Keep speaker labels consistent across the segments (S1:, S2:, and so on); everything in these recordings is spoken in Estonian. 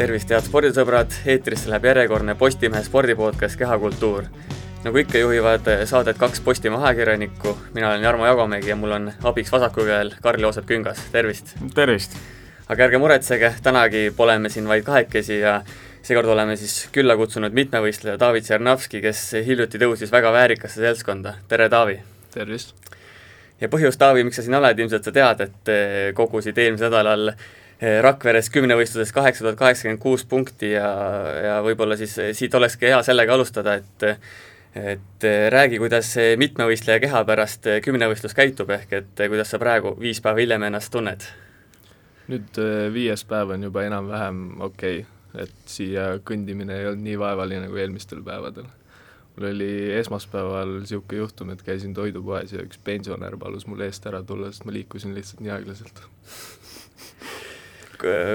S1: tervist, head spordisõbrad, eetrisse läheb järjekordne Postimehe spordipodcast Kehakultuur. nagu ikka juhivad saadet kaks Postimehe ajakirjanikku, mina olen Jarmo Jagomägi ja mul on abiks vasakul käel Karl-Joosep Küngas, tervist!
S2: tervist!
S1: aga ärge muretsege, tänagi pole me siin vaid kahekesi ja seekord oleme siis külla kutsunud mitmevõistleja David Tšernovski, kes hiljuti tõusis väga väärikasse seltskonda, tere Taavi!
S2: tervist!
S1: ja põhjus, Taavi, miks sa siin oled, ilmselt sa tead, et kogusid eelmisel nädalal Rakveres kümnevõistluses kaheksa tuhat kaheksakümmend kuus punkti ja, ja võib-olla siis eh, siit olekski hea sellega alustada, et et eh, räägi, kuidas see mitmevõistleja keha pärast kümnevõistlus käitub, ehk et kuidas sa praegu viis päeva hiljem ennast tunned?
S2: nüüd viies päev on juba enam-vähem okei okay., et siia kõndimine ei olnud nii vaevaline nagu eelmistel päevadel. mul oli esmaspäeval niisugune juhtum, et käisin toidupoes ja üks pensionär palus mul eest ära tulla, sest ma liikusin lihtsalt nii aeglaselt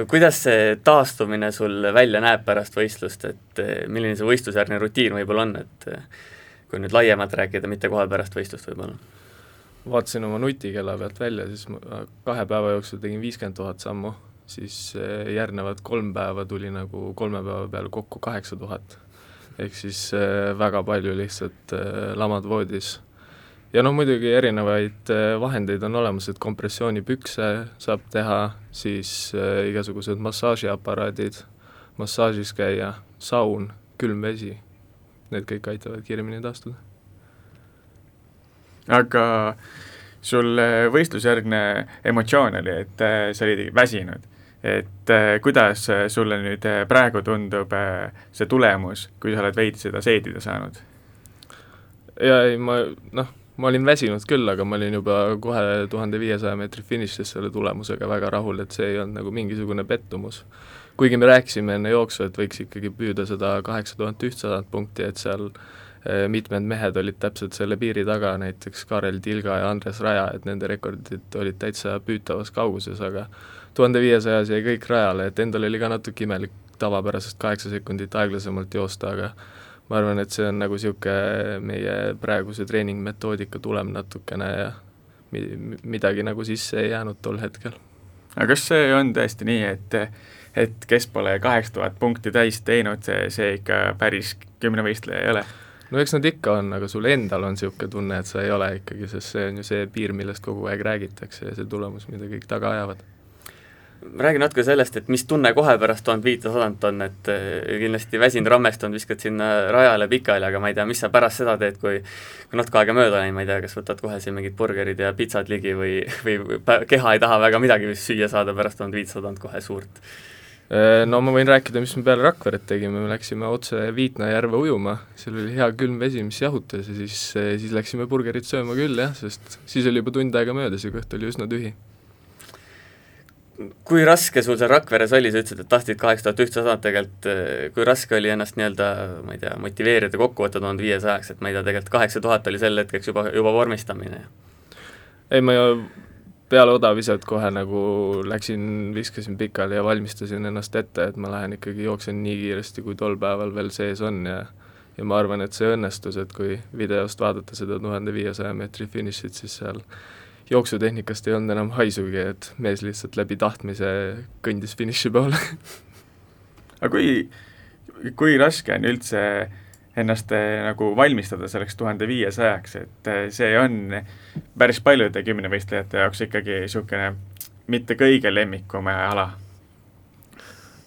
S1: kuidas see taastumine sul välja näeb pärast võistlust, et eh, milline see võistlusjärgne rutiin võib-olla on, et eh, kui nüüd laiemalt rääkida, mitte kohe pärast võistlust võib-olla?
S2: vaatasin oma nutikella pealt välja, siis ma kahe päeva jooksul tegin viiskümmend tuhat sammu, siis eh, järgnevad kolm päeva tuli nagu kolme päeva peale kokku kaheksa tuhat. ehk siis väga palju lihtsalt lamad voodis ja noh, muidugi erinevaid äh, vahendeid on olemas, et kompressioonipükse saab teha, siis äh, igasugused massaažiaparaadid, massaažis käia, saun, külm vesi, need kõik aitavad kiiremini taastuda.
S3: aga sul äh, võistlusjärgne emotsioon oli, et sa olid väsinud, et kuidas sulle nüüd praegu tundub see tulemus, kui sa oled veidi seda seedida saanud?
S2: ja ei, ma noh ma olin väsinud küll, aga ma olin juba kohe tuhande viiesaja meetri finišis selle tulemusega väga rahul, et see ei olnud nagu mingisugune pettumus. kuigi me rääkisime enne jooksu, et võiks ikkagi püüda seda kaheksa tuhat ühtsadat punkti, et seal eh, mitmed mehed olid täpselt selle piiri taga, näiteks Karel Tilga ja Andres Raja, et nende rekordid olid täitsa püütavas kauguses, aga tuhande viiesajas jäi kõik rajale, et endal oli ka natuke imelik tavapärasest kaheksa sekundit aeglasemalt joosta, aga ma arvan, et see on nagu niisugune meie praeguse treeningmetoodika tulem natukene ja mi-, midagi nagu sisse ei jäänud tol hetkel.
S3: aga kas see on tõesti nii, et et kes pole kaheksa tuhat punkti täis teinud, see, see ikka päris kümnevõistleja ei ole?
S2: no eks nad ikka on, aga sul endal on niisugune tunne, et sa ei ole ikkagi, sest see on ju see piir, millest kogu aeg räägitakse ja see tulemus, mida kõik taga ajavad
S1: räägi natuke sellest, et mis tunne kohe pärast tuhat viitesadat on, et eh, kindlasti väsinud rammestunud, viskad sinna rajale pikali, aga ma ei tea, mis sa pärast seda teed, kui kui natuke aega mööda läinud, ma ei tea, kas võtad kohe siin mingid burgerid ja pitsad ligi või, või keha ei taha väga midagi süüa saada pärast tuhat viitesadat kohe suurt?
S2: Äh, no ma võin rääkida, mis me peale Rakveret tegime, me läksime otse Viitna järve ujuma, seal oli hea külm vesi, mis jahutas ja siis, siis läksime burgerit sööma küll jah, sest siis oli juba tund aega möödas ja kõht oli üsna tühi
S1: kui raske sul seal Rakveres oli, sa ütlesid, et tahtsid kaheksa tuhat ühtsadat tegelikult, eh, kui raske oli ennast nii-öelda, ma ei tea, motiveerida kokku võtta tuhande viiesajaks, et ma ei tea, tegelikult kaheksa tuhat oli sel hetkeks juba, juba vormistamine?
S2: ei, ma peale odaviset kohe nagu läksin, viskasin pikali ja valmistasin ennast ette, et ma lähen ikkagi jooksen nii kiiresti, kui tol päeval veel sees on ja ja ma arvan, et see õnnestus, et kui videost vaadata seda tuhande viiesaja meetri finišit, siis seal jooksutehnikast ei olnud enam haisugi, et mees lihtsalt läbi tahtmise kõndis finiši poole
S3: aga kui, kui raske on üldse ennast eh, nagu valmistada selleks tuhande viiesajaks, et eh, see on päris paljude kümnevõistlejate jaoks ikkagi niisugune mitte kõige lemmikum ala?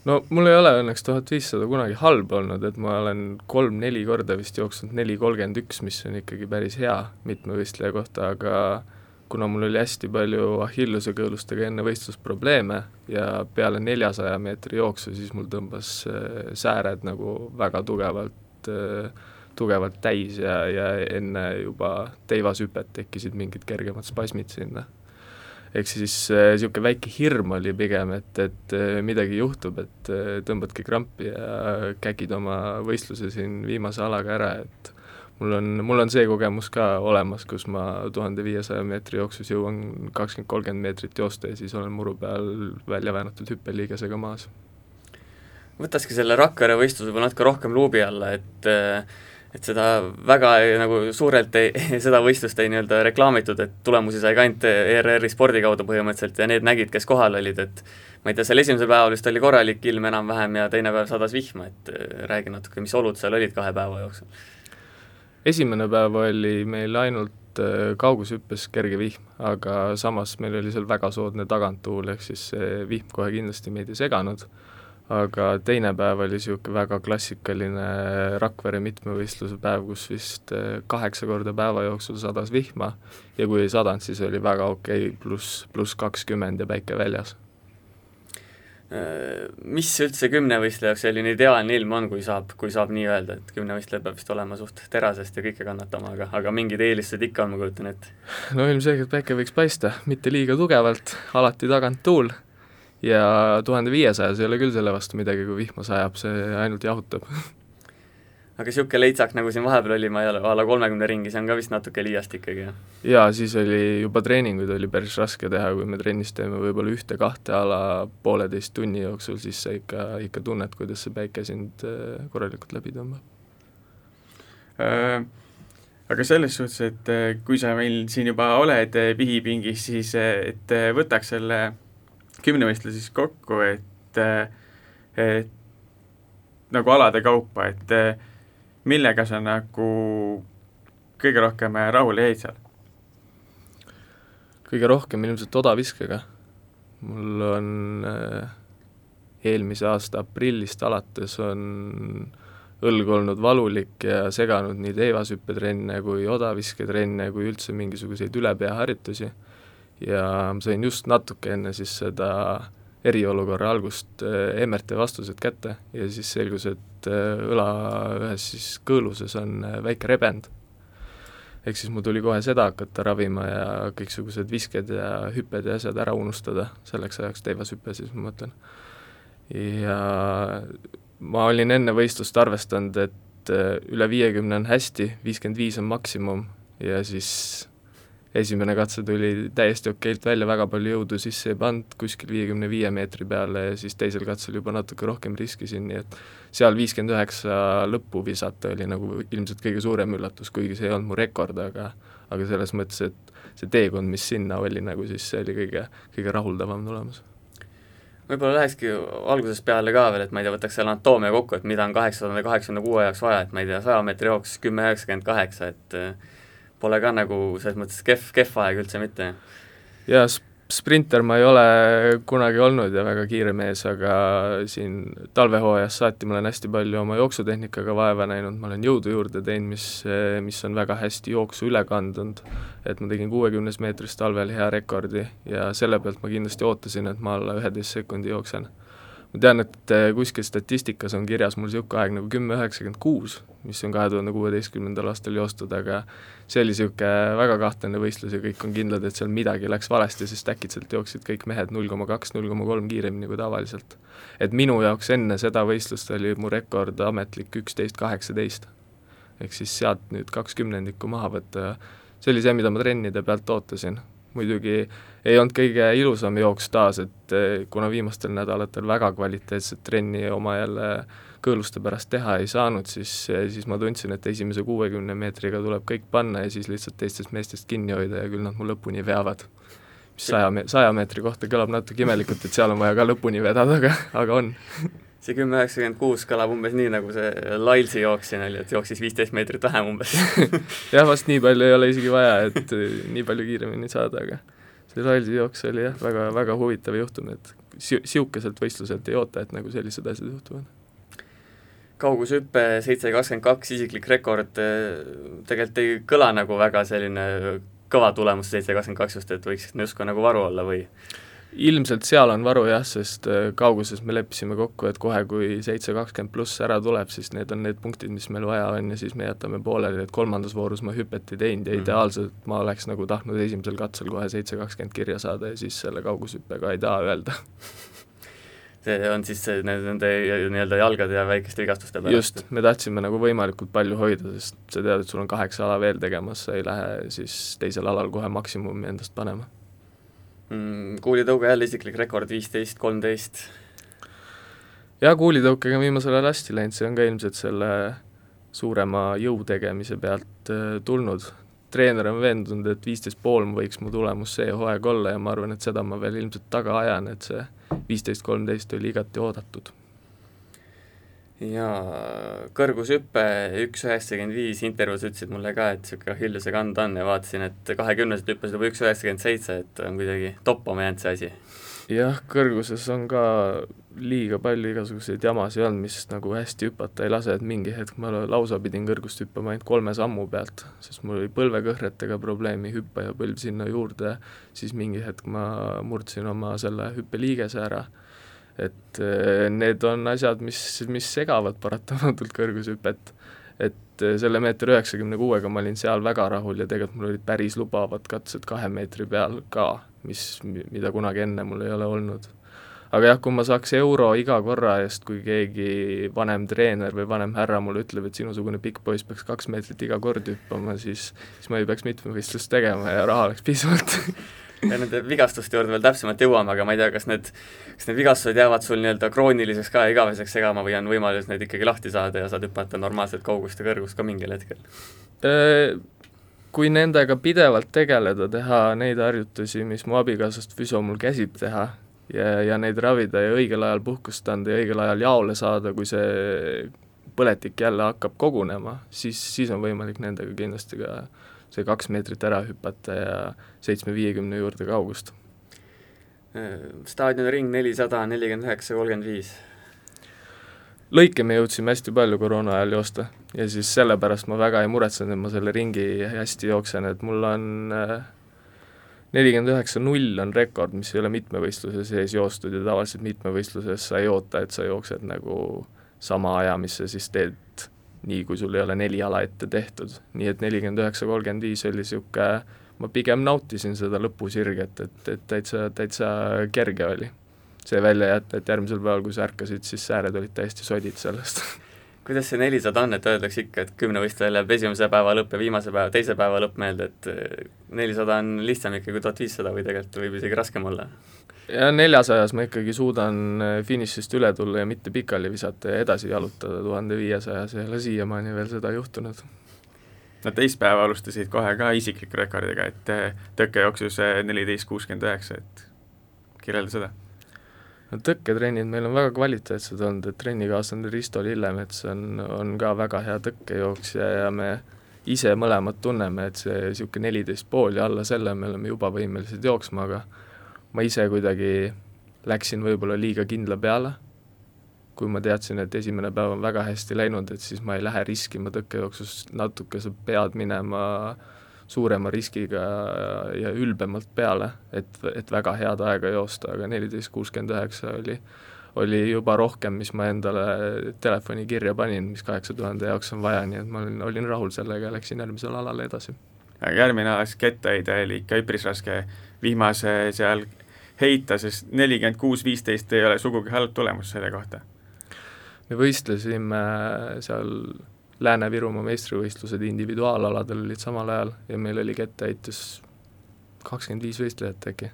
S2: no mul ei ole õnneks tuhat viissada kunagi halb olnud, et ma olen kolm-neli korda vist jooksnud neli kolmkümmend üks, mis on ikkagi päris hea mitmevõistleja kohta, aga kuna mul oli hästi palju Achilleuse kõõlustega enne võistlust probleeme ja peale neljasaja meetri jooksu, siis mul tõmbas äh, sääred nagu väga tugevalt, äh, tugevalt täis ja, ja enne juba teivashüpet tekkisid mingid kergemad spasmid sinna. ehk siis niisugune äh, väike hirm oli pigem, et, et midagi juhtub, et tõmbadki krampi ja kägid oma võistluse siin viimase alaga ära, et mul on, mul on see kogemus ka olemas, kus ma tuhande viiesaja meetri jooksus jõuan kakskümmend, kolmkümmend meetrit joosta ja siis olen muru peal välja väänatud hüppeliigesega maas.
S1: võtakski selle Rakvere võistluse võib-olla natuke rohkem luubi alla, et et seda väga nagu suurelt ei, seda võistlust ei nii-öelda reklaamitud, et tulemusi sai ka ainult ERR-i spordi kaudu põhimõtteliselt ja need nägid, kes kohal olid, et ma ei tea, seal esimesel päeval vist oli korralik ilm enam-vähem ja teine päev sadas vihma, et äh, räägi natuke, mis olud seal olid kahe päeva jooksul?
S2: Esimene päev oli meil ainult äh, kaugushüppes kerge vihm, aga samas meil oli seal väga soodne taganttuul, ehk siis see vihm kohe kindlasti meid ei seganud aga teine päev oli niisugune väga klassikaline Rakvere mitmevõistluse päev, kus vist eh, kaheksa korda päeva jooksul sadas vihma ja kui ei sadanud, siis oli väga okei okay,, pluss, pluss kakskümmend ja päike väljas.
S1: Äh, mis üldse kümnevõistleja jaoks selline ideaalne ilm on, kui saab, kui saab nii öelda, et kümnevõistleja peab vist olema suht terasest ja kõike kannatama, aga, aga mingid eelistused ikka on, ma kujutan ette?
S2: no ilmselgelt päike võiks paista, mitte liiga tugevalt, alati tagant tuul ja tuhande viiesajas ei ole küll selle vastu midagi, kui vihma sajab, see ainult jahutab
S1: aga niisugune leitsak, nagu siin vahepeal oli, ma ei ole, a la kolmekümne ringi, see on ka vist natuke liiast ikkagi, jah?
S2: jaa, siis oli juba treeninguid oli päris raske teha, kui me trennis teeme võib-olla ühte-kahte a la pooleteist tunni jooksul, siis sa ikka, ikka tunned, kuidas see päike sind äh, korralikult läbi tõmbab
S3: äh,. Aga selles suhtes, et äh, kui sa meil siin juba oled pihipingis, siis et võtaks selle kümnevõistluse siis kokku, et, et nagu alade kaupa, et millega sa nagu kõige rohkem rahule jäid seal?
S2: kõige rohkem ilmselt odaviskega. mul on äh, eelmise aasta aprillist alates on õlg olnud valulik ja seganud nii teivashüppetrenne kui odavisketrenne kui üldse mingisuguseid ülepeaharjutusi ja sain just natuke enne siis seda eriolukorra algust äh, MRT vastused kätte ja siis selgus, et äh, õla ühes siis kõõluses on äh, väike rebend. ehk siis mul tuli kohe seda hakata ravima ja kõiksugused visked ja hüpped ja asjad ära unustada, selleks ajaks teivashüpe siis ma mõtlen. ja ma olin enne võistlust arvestanud, et üle viiekümne on hästi, viiskümmend viis on maksimum ja siis esimene katse tuli täiesti okeilt välja, väga palju jõudu sisse ei pannud, kuskil viiekümne viie meetri peale ja siis teisel katsel juba natuke rohkem riskisin, nii et seal viiskümmend üheksa lõppu visata oli nagu ilmselt kõige suurem üllatus, kuigi see ei olnud mu rekord, aga aga selles mõttes, et see teekond, mis sinna oli nagu siis, see oli kõige, kõige rahuldavam tulemus.
S1: Võib-olla lähekski algusest peale ka veel, et ma ei tea, võtaks selle anatoomia kokku, et mida on kaheksasada kaheksakümne kuue jaoks vaja, et ma ei tea, saja meetri jooks kümme üheksakümmend kaheksa, et pole ka nagu selles mõttes kehv, kehv aeg üldse mitte.
S2: jaa, sprinter ma ei ole kunagi olnud ja väga kiire mees, aga siin talvehooajast saati ma olen hästi palju oma jooksutehnikaga vaeva näinud, ma olen jõudu juurde teinud, mis, mis on väga hästi jooksu üle kandunud. et ma tegin kuuekümnes meetris talvel hea rekordi ja selle pealt ma kindlasti ootasin, et ma alla üheteist sekundi jooksen ma tean, et äh, kuskil statistikas on kirjas mul niisugune aeg nagu kümme üheksakümmend kuus, mis on kahe tuhande kuueteistkümnendal aastal joostud, aga see oli niisugune väga kahtlane võistlus ja kõik on kindlad, et seal midagi läks valesti, sest äkitselt jooksid kõik mehed null koma kaks, null koma kolm kiiremini kui tavaliselt. et minu jaoks enne seda võistlust oli mu rekord ametlik üksteist kaheksateist. ehk siis sealt nüüd kaks kümnendikku maha võtta, see oli see, mida ma trennide pealt ootasin muidugi ei olnud kõige ilusam jooks taas, et eh, kuna viimastel nädalatel väga kvaliteetset trenni oma jälle kõõluste pärast teha ei saanud, siis, eh, siis ma tundsin, et esimese kuuekümne meetriga tuleb kõik panna ja siis lihtsalt teistest meestest kinni hoida ja küll nad mu lõpuni veavad. mis saja me-, saja meetri kohta kõlab natuke imelikult, et seal on vaja ka lõpuni vedada, aga, aga on
S1: see kümme üheksakümmend kuus kõlab umbes nii, nagu see Lailsi jooksja oli, et jooksis viisteist meetrit vähem umbes
S2: jah, vast nii palju ei ole isegi vaja, et nii palju kiiremini saada, aga see Lailsi jooks oli jah, väga, väga huvitav juhtum, et si-, sihukeselt võistluselt ei oota, et nagu sellised asjad juhtuvad
S1: kaugushüpe seitse kakskümmend kaks, isiklik rekord, tegelikult ei kõla nagu väga selline kõva tulemus, seitse kakskümmend kaks just, et võiks justkui nagu varu olla või?
S2: Ilmselt seal on varu jah, sest äh, kauguses me leppisime kokku, et kohe, kui seitse kakskümmend pluss ära tuleb, siis need on need punktid, mis meil vaja on ja siis me jätame pooleli, et kolmandas voorus ma hüpet ei teinud ja mm -hmm. ideaalselt ma oleks nagu tahtnud esimesel katsel kohe seitse kakskümmend kirja saada ja siis selle kaugushüppega ei taha öelda
S1: see on siis see, nende nii-öelda jalgade ja väikeste vigastuste pärast?
S2: just, me tahtsime nagu võimalikult palju hoida, sest sa tead, et sul on kaheksa ala veel tegemas, sa ei lähe siis teisel alal kohe maksimumi endast panema
S1: mm,. kuulitõuge jälle isiklik rekord, viisteist, kolmteist.
S2: jaa, kuulitõukega on viimasel ajal hästi läinud, see on ka ilmselt selle suurema jõu tegemise pealt äh, tulnud. treener on veendunud, et viisteist pool võiks mu tulemus see hooaeg olla ja ma arvan, et seda ma veel ilmselt taga ajan, et see viisteist, kolmteist oli igati oodatud.
S1: Jaa, kõrgushüpe üks üheksakümmend viis, intervjuus ütlesid mulle ka, et niisugune Hilluse kand on ja vaatasin, et kahekümnesed hüppasid juba üks üheksakümmend seitse, et on kuidagi toppama jäänud see asi
S2: jah, kõrguses on ka liiga palju igasuguseid jamasid olnud, mis nagu hästi hüpata ei lase, et mingi hetk ma lausa pidin kõrgust hüppama ainult kolme sammu pealt, sest mul oli põlvekõhretega probleemi, hüppajapõlv sinna juurde, siis mingi hetk ma murdsin oma selle hüppeliigese ära. Et eh, need on asjad, mis, mis segavad paratamatult kõrgushüpet. et eh, selle meeter üheksakümne kuuega ma olin seal väga rahul ja tegelikult mul olid päris lubavad katsed kahe meetri peal ka mis, mida kunagi enne mul ei ole olnud. aga jah, kui ma saaks euro iga korra eest, kui keegi vanem treener või vanem härra mulle ütleb, et sinusugune pikk poiss peaks kaks meetrit iga kord hüppama, siis, siis ma ei peaks mitmevõistlust tegema ja raha oleks piisavalt
S1: ja nende vigastuste juurde veel täpsemalt jõuame, aga ma ei tea, kas need, kas need vigastused jäävad sul nii-öelda krooniliseks ka igaveseks segama või on võimalus neid ikkagi lahti saada ja saad hüpata normaalset kaugust ja kõrgust ka mingil hetkel?
S2: Äh, kui nendega pidevalt tegeleda, teha neid harjutusi, mis mu abikaasast füsio mul käsib teha, ja, ja neid ravida ja õigel ajal puhkust anda ja õigel ajal jaole saada, kui see põletik jälle hakkab kogunema, siis, siis on võimalik nendega kindlasti ka see kaks meetrit ära hüpata ja seitsme viiekümne juurde kaugust.
S1: staadioni ring nelisada nelikümmend üheksa, kolmkümmend viis
S2: lõike me jõudsime hästi palju koroona ajal joosta ja siis sellepärast ma väga ei muretsenud, et ma selle ringi hästi jooksen, et mul on äh, nelikümmend üheksa null on rekord, mis ei ole mitmevõistluse sees joostud ja tavaliselt mitmevõistluses sa ei oota, et sa jooksed nagu sama aja, mis sa siis teed nii, kui sul ei ole neli jala ette tehtud. nii et nelikümmend üheksa, kolmkümmend viis oli niisugune, ma pigem nautisin seda lõpusirget, et, et täitsa, täitsa kerge oli see välja jätta, et järgmisel päeval, kui sa ärkasid, siis sääred olid täiesti sodid sellest
S1: kuidas see nelisada on, et öeldakse ikka, et kümnevõistlejal jääb esimese päeva lõpp ja viimase päeva, teise päeva lõpp meelde, et eh, nelisada on lihtsam ikka kui tuhat viissada või tegelikult võib isegi raskem olla?
S2: ja neljasajas ma ikkagi suudan eh, finišist üle tulla ja mitte pikali visata ja edasi jalutada, tuhande viiesajas ei ole siiamaani veel seda juhtunud.
S3: no teist päeva alustasid kohe ka isikliku rekordiga, et eh, tõkkejooksus neliteist kuuskümmend üheksa, et kirjelda seda
S2: no tõkketrennid meil on väga kvaliteetsed olnud, et trennikaaslane Risto Lillemets on, on ka väga hea tõkkejooksja ja me ise mõlemad tunneme, et see niisugune neliteist pool ja alla selle me oleme juba võimelised jooksma, aga ma ise kuidagi läksin võib-olla liiga kindla peale, kui ma teadsin, et esimene päev on väga hästi läinud, et siis ma ei lähe riskima tõkkejooksus natuke sa pead minema äh, suurema riskiga ja ülbemalt peale, et, et väga head aega joosta, aga neliteist kuuskümmend üheksa oli, oli juba rohkem, mis ma endale telefoni kirja panin, mis kaheksa tuhande jaoks on vaja, nii et ma olin, olin rahul sellega ja läksin järgmisele alale edasi.
S3: aga järgmine ala, siis kettaheide oli ikka üpris raske vihmase seal heita, sest nelikümmend kuus, viisteist ei ole sugugi halb tulemus selle kohta.
S2: me võistlesime seal Lääne-Virumaa meistrivõistlused individuaalaladel olid samal ajal ja meil oli ketteheites kakskümmend viis võistlejat äkki.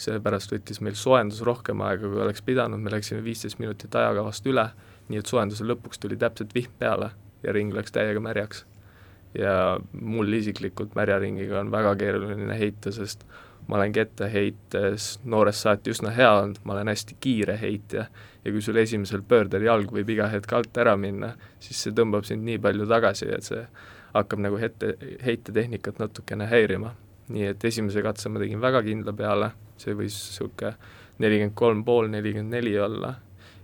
S2: seepärast võttis meil soojendus rohkem aega, kui oleks pidanud, me läksime viisteist minutit ajakavast üle, nii et soojenduse lõpuks tuli täpselt vihm peale ja ring läks täiega märjaks. ja mul isiklikult märjaringiga on väga keeruline heita, sest ma olen ketteheites noorest saati üsna hea olnud, ma olen hästi kiire heitja ja kui sul esimesel pöördel jalg võib iga hetk alt ära minna, siis see tõmbab sind nii palju tagasi, et see hakkab nagu hete, heitetehnikat natukene häirima. nii et esimese katse ma tegin väga kindla peale, see võis niisugune nelikümmend kolm pool, nelikümmend neli olla,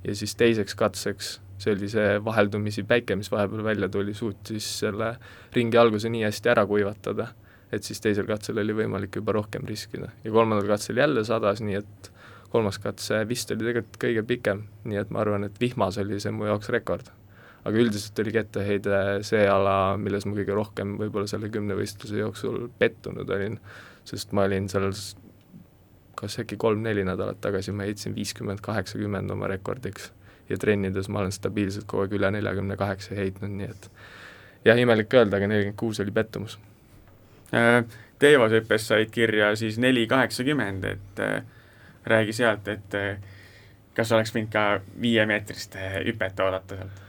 S2: ja siis teiseks katseks, see oli see vaheldumisi päike, mis vahepeal välja tuli, suutis selle ringi alguse nii hästi ära kuivatada, et siis teisel katsel oli võimalik juba rohkem riskida. ja kolmandal katsel jälle sadas, nii et kolmas katse vist oli tegelikult kõige pikem, nii et ma arvan, et vihmas oli see mu jaoks rekord. aga üldiselt oli kettaheide see ala, milles ma kõige rohkem võib-olla selle kümnevõistluse jooksul pettunud olin, sest ma olin seal kas äkki kolm-neli nädalat tagasi ma heitsin viiskümmend, kaheksakümmend oma rekordiks ja trennides ma olen stabiilselt kogu aeg üle neljakümne kaheksa heitnud, nii et jah, imelik öelda, aga nelikümmend kuus oli pettumus
S3: äh,. Teevas hüppes said kirja siis neli kaheksakümmend, et äh, räägi sealt, et eh, kas oleks võinud ka viiemeetrist eh, hüpet oodata sealt?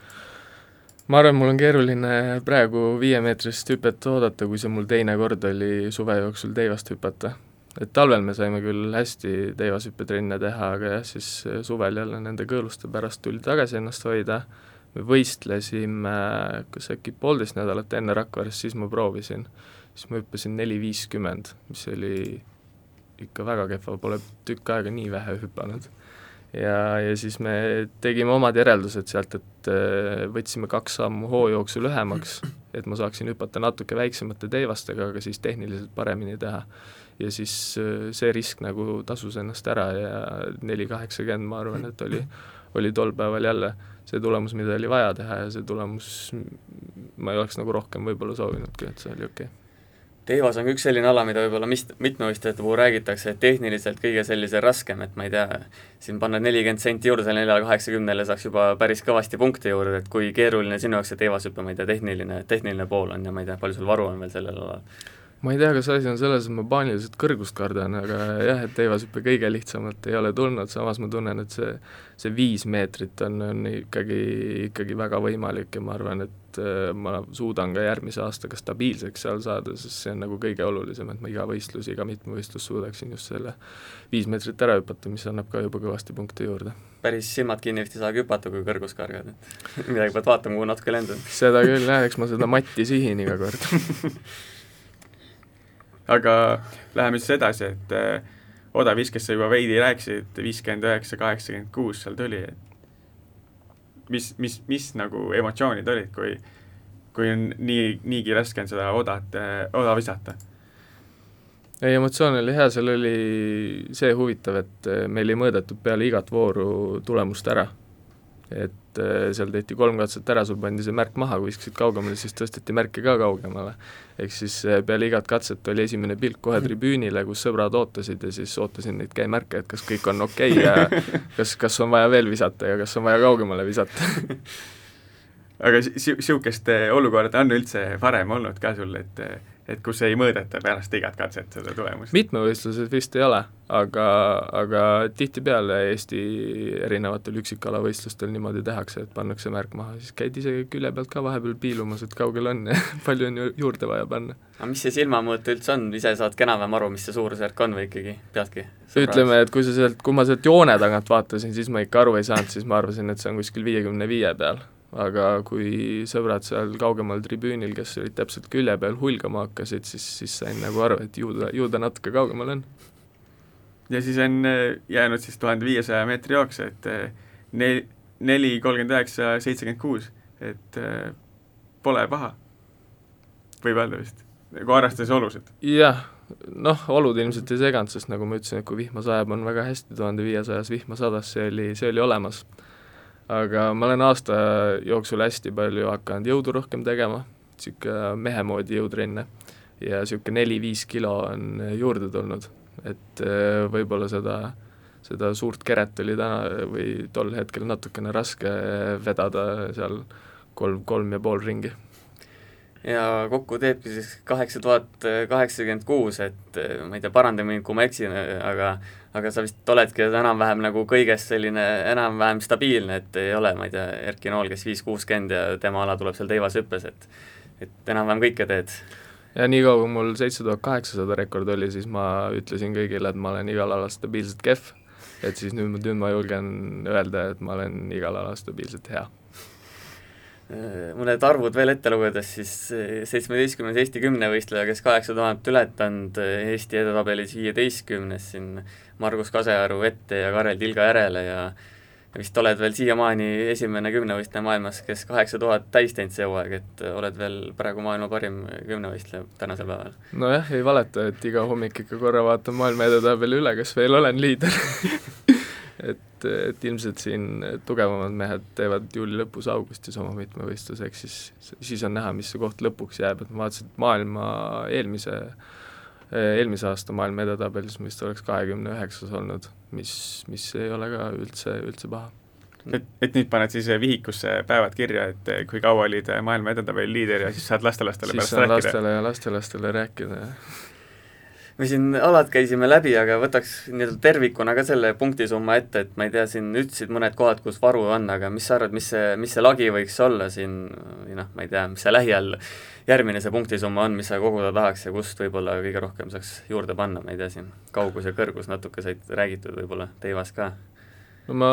S2: ma arvan, mul on keeruline praegu viiemeetrist hüpet oodata, kui see mul teine kord oli suve jooksul teivast hüpata. et talvel me saime küll hästi teivashüppetrenne teha, aga jah, siis suvel jälle nende kõõluste pärast tuli tagasi ennast hoida, me võistlesime kas äkki poolteist nädalat enne Rakverest, siis ma proovisin, siis ma hüppasin neli viiskümmend, mis oli ikka väga kehva, pole tükk aega nii vähe hüpanud ja, ja siis me tegime omad järeldused sealt, et äh, võtsime kaks sammu hoojooksu lühemaks, et ma saaksin hüpata natuke väiksemate teivastega, aga siis tehniliselt paremini teha. ja siis äh, see risk nagu tasus ennast ära ja neli kaheksakümmend, ma arvan, et oli, oli tol päeval jälle see tulemus, mida oli vaja teha ja see tulemus, ma ei oleks nagu rohkem võib-olla soovinudki, et see oli okei okay
S1: teivas on üks selline ala, mida võib-olla mis-, mitmevõistlejate puhul räägitakse, et tehniliselt kõige sellise raskem, et ma ei tea, siin panna nelikümmend senti juurde selle neljale kaheksakümnele, saaks juba päris kõvasti punkte juurde, et kui keeruline sinu jaoks see teivashüpe, ma ei tea, tehniline, tehniline pool on ja ma ei tea, palju sul varu on veel sellel alal?
S2: Ma ei tea, kas asi on selles, et ma paaniliselt kõrgust kardan, aga jah, et teivashüpe kõige lihtsamalt ei ole tulnud, samas ma tunnen, et see, see viis meetrit on, on ikkagi, ikkagi väga võimalik ja ma arvan, et äh, ma suudan ka järgmise aastaga stabiilseks seal saada, sest see on nagu kõige olulisem, et ma iga võistlus, iga mitmevõistlus suudaksin just selle viis meetrit ära hüpata, mis annab ka juba kõvasti punkte juurde.
S1: päris silmad kinni vist ei saagi hüpata, kui kõrgust kargad, et midagi pead vaatama, kuhu natuke lendad.
S2: seda küll jah, eks ma seda matti sihin iga kord
S3: aga läheme siis edasi, et äh, odaviskest sa juba veidi rääkisid, viiskümmend üheksa, kaheksakümmend kuus seal tuli, et mis, mis, mis nagu emotsioonid olid, kui kui on nii, niigi raske on seda odat, oda visata?
S2: ei, emotsioon oli hea, seal oli see huvitav, et meil ei mõõdetud peale igat vooru tulemust ära. Et äh, seal tehti kolm katset ära, sul pandi see märk maha, kui viskasid kaugemale, siis tõsteti märke ka kaugemale. ehk siis äh, peale igat katset oli esimene pilk kohe tribüünile, kus sõbrad ootasid ja siis ootasin neid käemärke, et kas kõik on okei okay ja kas, kas on vaja veel visata ja kas on vaja kaugemale visata
S3: aga niisugust olukorda on üldse varem olnud ka sul, et et kus ei mõõdeta pärast igat katset seda tulemust?
S2: mitmevõistlused vist ei ole, aga, aga tihtipeale Eesti erinevatel üksikkalavõistlustel niimoodi tehakse, et pannakse märk maha, siis käid ise külje pealt ka vahepeal piilumas, et kaugel on ja palju on ju juurde vaja panna.
S1: aga mis see silmamõõt üldse on, ise saad ka enam-vähem aru, mis see suurusjärk on või ikkagi peadki?
S2: ütleme, et kui sa sealt, kui ma sealt joone tagant vaatasin, siis ma ikka aru ei saanud, siis ma arvasin, et see on kuskil viiekümne viie peal aga kui sõbrad seal kaugemal tribüünil, kes olid täpselt külje peal hulgama hakkasid, siis, siis sain nagu aru, et ju ta, ju ta natuke kaugemal on.
S3: ja siis on äh, jäänud siis tuhande viiesaja meetri jooks, et äh, nel-, neli, kolmkümmend üheksa, seitsekümmend kuus, et äh, pole paha, võib öelda vist, nagu arvestades olusid.
S2: jah, noh, olud ilmselt ei seganud, sest nagu ma ütlesin, et kui vihma sajab, on väga hästi, tuhande viiesajas vihma sadas, see oli, see oli olemas aga ma olen aasta jooksul hästi palju hakanud jõudu rohkem tegema, niisugune mehe moodi jõutrenne, ja niisugune neli-viis kilo on juurde tulnud, et äh, võib-olla seda, seda suurt keret oli täna või tol hetkel natukene raske vedada seal kolm, kolm ja pool ringi.
S1: Ja kokku teebki siis kaheksa tuhat kaheksakümmend kuus, et äh, ma ei tea, paranda mind, kui ma eksin, aga aga sa vist oledki enam-vähem nagu kõiges selline enam-vähem stabiilne, et ei ole, ma ei tea, Erki Nool, kes viis kuuskümmend ja tema ala tuleb seal teivashüppes, et et enam-vähem kõike teed.
S2: ja niikaua, kui mul seitse tuhat kaheksasada rekord oli, siis ma ütlesin kõigile, et ma olen igal alal stabiilselt kehv, et siis nüüd, nüüd ma julgen öelda, et ma olen igal alal stabiilselt hea
S1: mõned arvud veel ette lugedes, siis seitsmeteistkümnes Eesti kümnevõistleja, kes kaheksa tuhat ületanud, Eesti edetabelis viieteistkümnes siin Margus Kasearu ette ja Karel Tilga järele ja vist oled veel siiamaani esimene kümnevõistleja maailmas, kes kaheksa tuhat täis teinud see hooaeg, et oled veel praegu maailma parim kümnevõistleja tänasel päeval.
S2: nojah, ei valeta, et iga hommik ikka korra vaatan maailma edetabeli üle, kas veel olen liider et, et ilmselt siin tugevamad mehed teevad juuli lõpus, augustis oma mitmevõistluse, ehk siis, siis on näha, mis see koht lõpuks jääb, et ma vaatasin, et maailma eelmise, eelmise aasta maailma edetabelis vist oleks kahekümne üheksas olnud, mis, mis ei ole ka üldse, üldse paha
S3: et, et nüüd paned siis vihikusse päevad kirja, et kui kaua olid maailma edetabeli liider ja siis saad lastelastele
S2: pärast rääkida? siis saan lastele ja lastelastele rääkida, jah
S1: me siin alad käisime läbi, aga võtaks nii-öelda tervikuna ka selle punktisumma ette, et ma ei tea, siin ütlesid mõned kohad, kus varu on, aga mis sa arvad, mis see, mis see lagi võiks olla siin või noh, ma ei tea, mis see lähiajal järgmine see punktisumma on, mis sa koguda tahaks ja kust võib-olla kõige rohkem saaks juurde panna, ma ei tea, siin kaugus ja kõrgus natuke said räägitud võib-olla teivas ka?
S2: no ma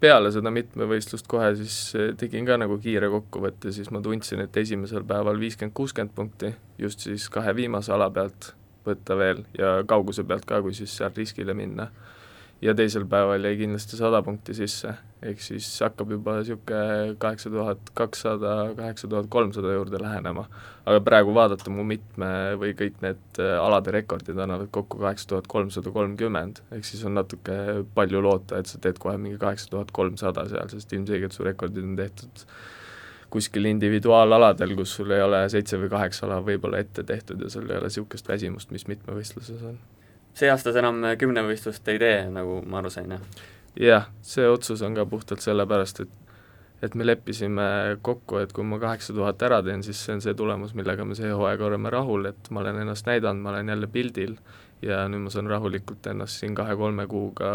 S2: peale seda mitmevõistlust kohe siis tegin ka nagu kiire kokkuvõtte, siis ma tundsin, et esimesel päeval viiskümmend, kuuskümmend punkti, just siis kahe viimase ala pealt võtta veel ja kauguse pealt ka, kui siis seal riskile minna. ja teisel päeval jäi kindlasti sada punkti sisse, ehk siis hakkab juba niisugune kaheksa tuhat kakssada, kaheksa tuhat kolmsada juurde lähenema. aga praegu vaadata mu mitme või kõik need äh, alade rekordid annavad kokku kaheksa tuhat kolmsada kolmkümmend, ehk siis on natuke palju loota, et sa teed kohe mingi kaheksa tuhat kolmsada seal, sest ilmselgelt su rekordid on tehtud kuskil individuaalaladel, kus sul ei ole seitse või kaheksa ala võib-olla ette tehtud ja sul ei ole niisugust väsimust, mis mitmevõistluses on.
S1: see aasta sa enam kümnevõistlust ei tee, nagu ma aru sain, jah?
S2: jah, see otsus on ka puhtalt sellepärast, et et me leppisime kokku, et kui ma kaheksa tuhat ära teen, siis see on see tulemus, millega me see hooaeg oleme rahul, et ma olen ennast näidanud, ma olen jälle pildil ja nüüd ma saan rahulikult ennast siin kahe-kolme kuuga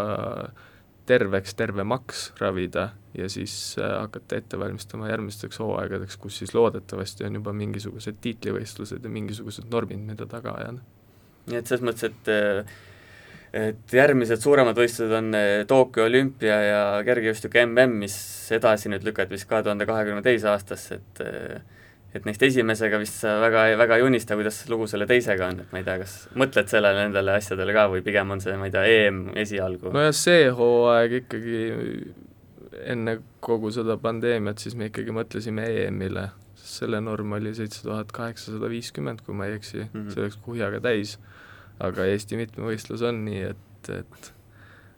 S2: terveks, tervemaks ravida ja siis äh, hakata ette valmistama järgmisteks hooaegadeks, kus siis loodetavasti on juba mingisugused tiitlivõistlused ja mingisugused normid, mida taga ajada.
S1: nii et selles mõttes, et äh, et järgmised suuremad võistlused on äh, Tokyo olümpia ja kergejõustiku mm, mis edasi nüüd lükati vist kahe tuhande kahekümne teise aastasse, et et neist esimesega vist sa väga, väga ei unista, kuidas lugu selle teisega on, et ma ei tea, kas mõtled sellele, nendele asjadele ka või pigem on see, ma ei tea, EM esialgu?
S2: nojah, see hooaeg ikkagi enne kogu seda pandeemiat, siis me ikkagi mõtlesime EM-ile, selle norm oli seitse tuhat kaheksasada viiskümmend, kui ma ei eksi mm, -hmm. see oleks kuhjaga täis. aga Eesti mitmevõistlus on nii, et, et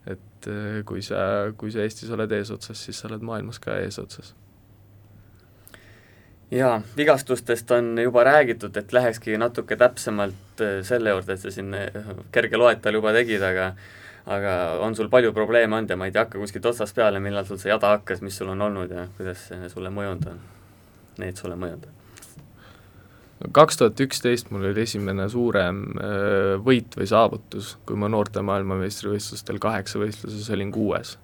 S2: et kui sa, kui sa Eestis oled eesotsas, siis sa oled maailmas ka eesotsas
S1: jaa, vigastustest on juba räägitud, et lähekski natuke täpsemalt äh, selle juurde, et sa siin äh, kerge loetelu juba tegid, aga aga on sul palju probleeme olnud ja ma ei tea, hakka kuskilt otsast peale, millal sul see jada hakkas, mis sul on olnud ja kuidas see sulle mõjunud on, need sulle mõjunud on?
S2: kaks tuhat üksteist mul oli esimene suurem äh, võit või saavutus, kui ma noorte maailmameistrivõistlustel kaheksa võistluses olin kuues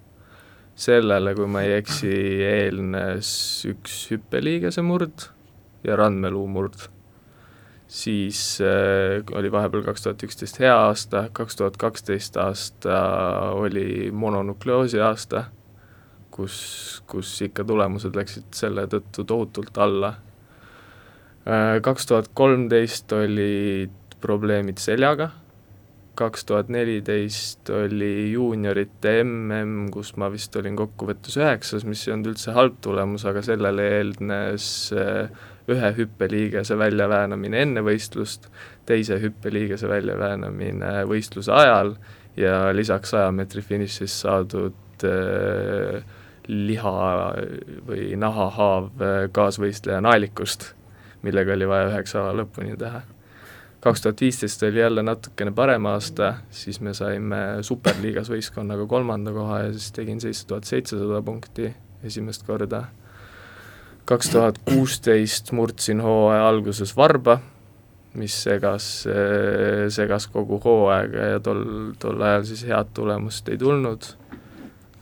S2: sellele, kui ma ei eksi, eelnes üks hüppeliigese murd ja randmeluu murd. siis äh, oli vahepeal kaks tuhat üksteist hea aasta, kaks tuhat kaksteist aasta oli mononukleoosi aasta, kus, kus ikka tulemused läksid selle tõttu tohutult alla äh,. Kaks tuhat kolmteist olid probleemid seljaga kaks tuhat neliteist oli juuniorite mm, kus ma vist olin kokkuvõttes üheksas, mis ei olnud üldse halb tulemus, aga sellele eelnes eh, ühe hüppeliigese väljaväänamine enne võistlust, teise hüppeliigese väljaväänamine võistluse ajal ja lisaks saja meetri finišis saadud äh, liha või nahahaav eh, kaasvõistleja naelikust, millega oli vaja üheksa ala lõpuni teha kaks tuhat viisteist oli jälle natukene parem aasta, siis me saime superliigas võistkonnaga kolmanda koha ja siis tegin seitse tuhat seitsesada punkti esimest korda. kaks tuhat kuusteist murdsin hooaja alguses varba, mis segas, segas kogu hooaega ja tol, tol ajal siis head tulemust ei tulnud.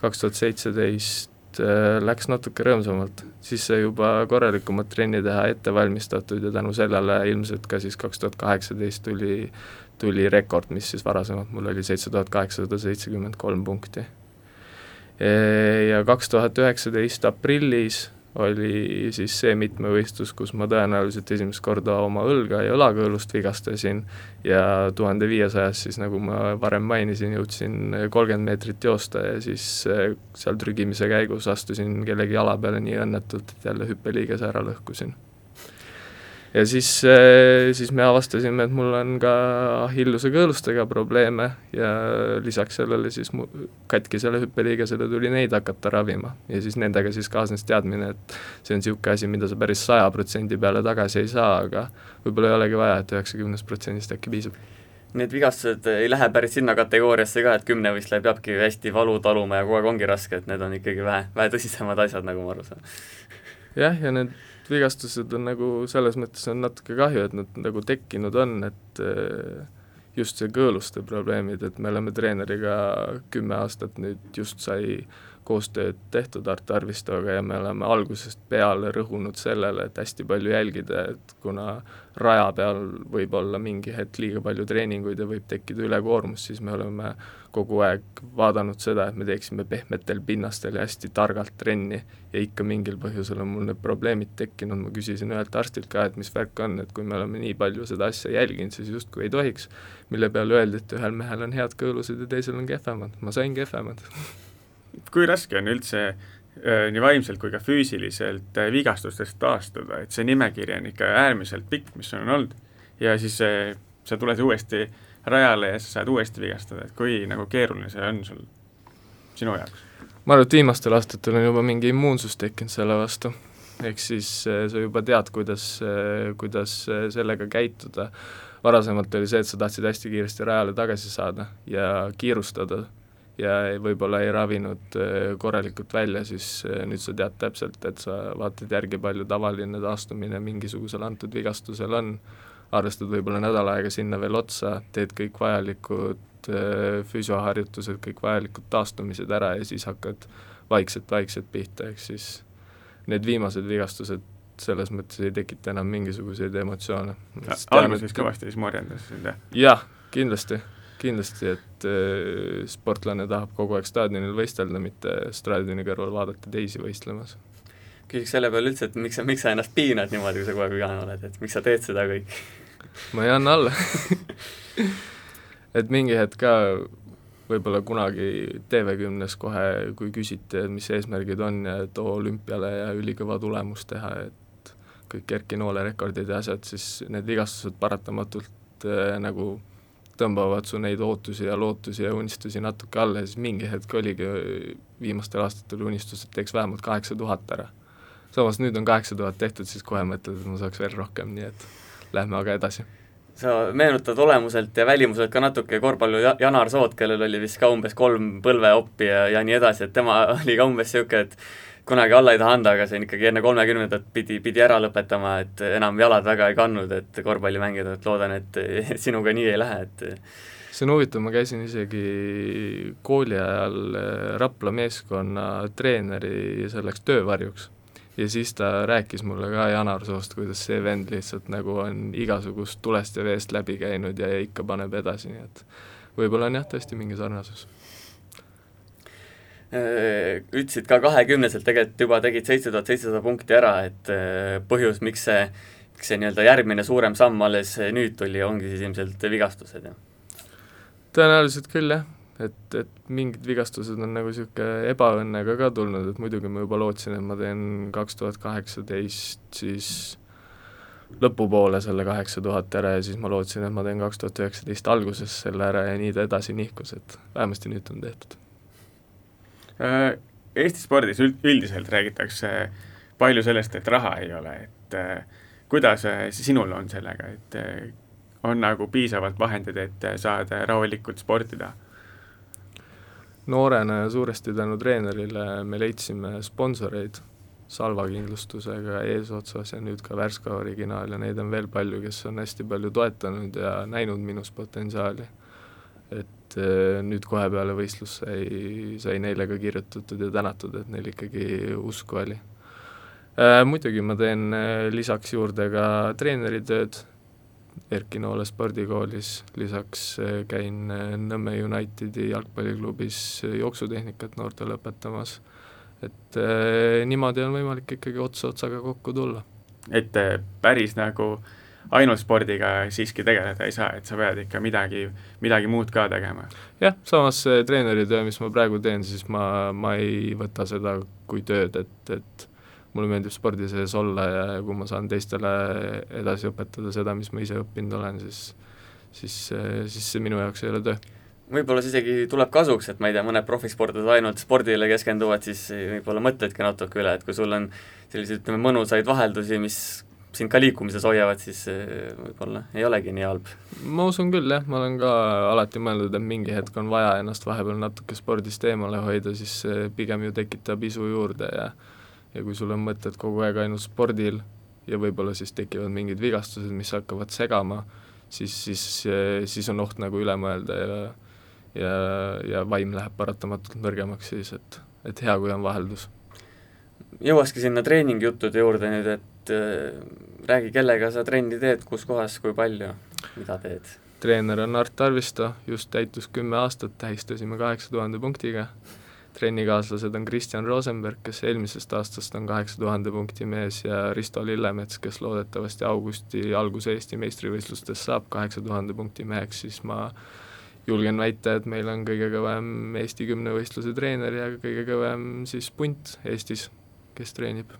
S2: kaks tuhat seitseteist äh, läks natuke rõõmsamalt, siis sai juba korralikumat trenni teha ette valmistatud ja tänu sellele ilmselt ka siis kaks tuhat kaheksateist tuli, tuli rekord, mis siis varasemalt mul oli seitse tuhat kaheksasada seitsekümmend kolm punkti. Ja kaks tuhat üheksateist aprillis oli siis see mitmevõistlus, kus ma tõenäoliselt esimest korda oma õlga ja õlakõõlust vigastasin ja tuhande viiesajas siis, nagu ma varem mainisin, jõudsin kolmkümmend meetrit joosta ja siis eh, seal trügimise käigus astusin kellegi jala peale nii õnnetult, et jälle hüppeliigese ära lõhkusin ja siis, eh, siis me avastasime, et mul on ka Achilleuse kõõlustega probleeme ja lisaks sellele siis mu katkisele hüppeliigesele tuli neid hakata ravima. ja siis nendega siis kaasnes teadmine, et see on niisugune asi, mida sa päris saja protsendi peale tagasi ei saa, aga võib-olla ei olegi vaja, et üheksakümnest protsendist äkki piisab
S1: need vigastused ei lähe päris sinna kategooriasse ka, et kümnevõistleja peabki hästi valu taluma ja kogu aeg ongi raske, et need on ikkagi vähe, vähe tõsisemad asjad, nagu ma aru saan.
S2: jah, ja need vigastused on nagu selles mõttes on natuke kahju, et nad nagu tekkinud on, et äh, just see kõõluste probleemid, et me oleme treeneriga kümme aastat nüüd just sai koostööd tehtud Art Arvistoga ja me oleme algusest peale rõhunud sellele, et hästi palju jälgida, et kuna raja peal võib olla mingi hetk liiga palju treeninguid ja võib tekkida ülekoormus, siis me oleme kogu aeg vaadanud seda, et me teeksime pehmetel pinnastel ja hästi targalt trenni ja ikka mingil põhjusel on mul need probleemid tekkinud, ma küsisin ühelt arstilt ka, et mis värk on, et kui me oleme nii palju seda asja jälginud, siis justkui ei tohiks, mille peale öeldi, et ühel mehel on head kõõlused ja teisel on kehvemad, ma sain kehvemad
S3: kui raske on üldse äh, nii vaimselt kui ka füüsiliselt äh, vigastustest taastuda, et see nimekiri on ikka äärmiselt pikk, mis on olnud, ja siis äh, sa tuled uuesti rajale ja sa saad uuesti vigastada, et kui nagu keeruline see on sul, sinu jaoks?
S2: ma arvan, et viimastel aastatel on juba mingi immuunsus tekkinud selle vastu, ehk siis sa juba tead, kuidas, kuidas sellega käituda, varasemalt oli see, et sa tahtsid hästi kiiresti rajale tagasi saada ja kiirustada ja võib-olla ei ravinud äh, korralikult välja, siis äh, nüüd sa tead täpselt, et sa vaatad järgi, palju tavaline taastumine mingisugusel antud vigastusel on, arvestad võib-olla nädal aega sinna veel otsa, teed kõik vajalikud äh, füsioharjutused, kõik vajalikud taastumised ära ja siis hakkad vaikselt-vaikselt pihta, ehk siis need viimased vigastused selles mõttes ei tekita enam mingisuguseid emotsioone.
S3: alguses kõvasti siis morjendas sind, jah?
S2: jah, kindlasti kindlasti, et äh, sportlane tahab kogu aeg staadionil võistelda, mitte staadioni kõrval vaadata teisi võistlemas.
S1: küsiks selle peale üldse, et miks sa, miks sa ennast piinad niimoodi, kui sa kogu aeg vigane oled, et miks sa teed seda kõik?
S2: ma ei anna alla et mingi hetk ka võib-olla kunagi TV10-s kohe, kui küsiti, et mis eesmärgid on ja et oo olümpiale ja ülikõva tulemus teha, et kõik Erki Noole rekordid ja asjad, siis need vigastused paratamatult äh, nagu tõmbavad su neid ootusi ja lootusi ja unistusi natuke alla ja siis mingi hetk oligi viimastel aastatel unistus, et teeks vähemalt kaheksa tuhat ära. samas nüüd on kaheksa tuhat tehtud, siis kohe mõtled, et ma saaks veel rohkem, nii et lähme aga edasi.
S1: sa meenutad olemuselt ja välimuselt ka natuke korvpalli Janar Sood, kellel oli vist ka umbes kolm põlveoppi ja, ja nii edasi, et tema oli ka umbes niisugune, et kunagi alla ei taha anda, aga see on ikkagi enne kolmekümnendat pidi, pidi ära lõpetama, et enam jalad väga ei kandnud, et korvpalli mängida, et loodan, et sinuga nii ei lähe, et
S2: see on huvitav, ma käisin isegi kooli ajal eh, Rapla meeskonna treeneri selleks töövarjuks. Ja siis ta rääkis mulle ka Janar Soost, kuidas see vend lihtsalt nagu on igasugust tulest ja veest läbi käinud ja ikka paneb edasi, nii et võib-olla on jah, tõesti mingi sarnasus.
S1: Äh, ütlesid ka kahekümneselt tegelikult juba tegid seitse tuhat seitsesada punkti ära, et äh, põhjus, miks see, miks see nii-öelda järgmine suurem samm alles nüüd tuli, ongi siis ilmselt vigastused, jah?
S2: tõenäoliselt küll, jah. et, et mingid vigastused on nagu niisugune ebaõnnega ka tulnud, et muidugi ma juba lootsin, et ma teen kaks tuhat kaheksateist siis lõpupoole selle kaheksa tuhat ära ja siis ma lootsin, et ma teen kaks tuhat üheksateist alguses selle ära ja nii ta edasi nihkus, et vähemasti nüüd on tehtud
S3: Äh, Eesti spordis üld, üldiselt räägitakse palju sellest, et raha ei ole, et äh, kuidas äh, sinul on sellega, et on nagu piisavalt vahendeid, et saada rahulikult sportida?
S2: noorena ja suuresti tänu treenerile me leidsime sponsoreid Salva kindlustusega eesotsas ja nüüd ka Värska originaal ja neid on veel palju, kes on hästi palju toetanud ja näinud minus potentsiaali. et et äh, nüüd kohe peale võistlust sai, sai neile ka kirjutatud ja tänatud, et neil ikkagi usku oli. Äh, muidugi ma teen äh, lisaks juurde ka treeneritööd Erki Noole spordikoolis, lisaks käin Nõmme Unitedi jalgpalliklubis jooksutehnikat noortele õpetamas, et niimoodi on võimalik ikkagi ots otsaga kokku tulla.
S3: et päris nagu äh, ainult spordiga siiski tegeleda ei saa, et sa pead ikka midagi, midagi muud ka tegema.
S2: jah, samas see treeneritöö, mis ma praegu teen, siis ma, ma ei võta seda kui tööd, et, et mulle meeldib spordi sees olla ja kui ma saan teistele edasi õpetada seda, mis ma ise õppinud olen, siis siis, siis see minu jaoks ei ole töö
S1: võib-olla see isegi tuleb kasuks, et ma ei tea, mõned profisportlased ainult spordile keskenduvad, siis võib-olla mõtledki natuke üle, et kui sul on selliseid, ütleme, mõnusaid vaheldusi, mis sind ka liikumises hoiavad, siis võib-olla ei olegi nii halb.
S2: ma usun küll, jah, ma olen ka alati mõelnud, et mingi hetk on vaja ennast vahepeal natuke spordist eemale hoida, siis see pigem ju tekitab isu juurde ja ja kui sul on mõtted kogu aeg ainult spordil ja võib-olla siis tekivad mingid vigastused, mis hakkavad segama, siis, siis, siis on oht nagu üle mõelda ja ja, ja vaim läheb paratamatult nõrgemaks siis, et, et hea, kui on vaheldus.
S1: jõuakski sinna treeningjuttude juurde nüüd, et äh, räägi, kellega sa trenni teed, kus kohas, kui palju, mida teed?
S2: treener on Art Arvisto, just täitus kümme aastat, tähistasime kaheksa tuhande punktiga trennikaaslased on Kristjan Rosenberg, kes eelmisest aastast on kaheksa tuhande punkti mees ja Risto Lillemets, kes loodetavasti augusti alguse Eesti meistrivõistlustes saab kaheksa tuhande punkti meheks, siis ma julgen väita, et meil on kõige kõvem Eesti kümnevõistluse treener ja kõige kõvem siis punt Eestis, kes treenib.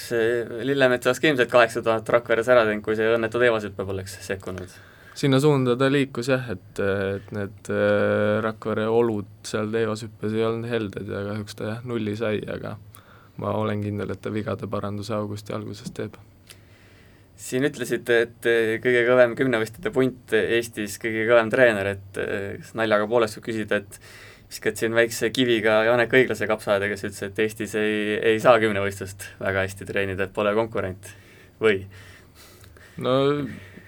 S1: Kas see Lillemets oleks ka ilmselt kaheksa tuhat Rakveres ära teinud, kui see õnnetu teevashüpe poleks sekkunud?
S2: sinna suunda ta liikus jah, et, et need äh, Rakvere olud seal teevashüppes ei olnud helded ja kahjuks ta jah, nulli sai, aga ma olen kindel, et ta vigade paranduse augusti alguses teeb.
S1: siin ütlesite, et kõige kõvem kümnevõistluste punt Eestis, kõige kõvem treener, et kas naljaga poolest võib küsida, et viskad siin väikse kiviga Janek Õiglase kapsaaeda, kes ütles, et Eestis ei, ei saa kümnevõistlust väga hästi treenida, et pole konkurent, või?
S2: no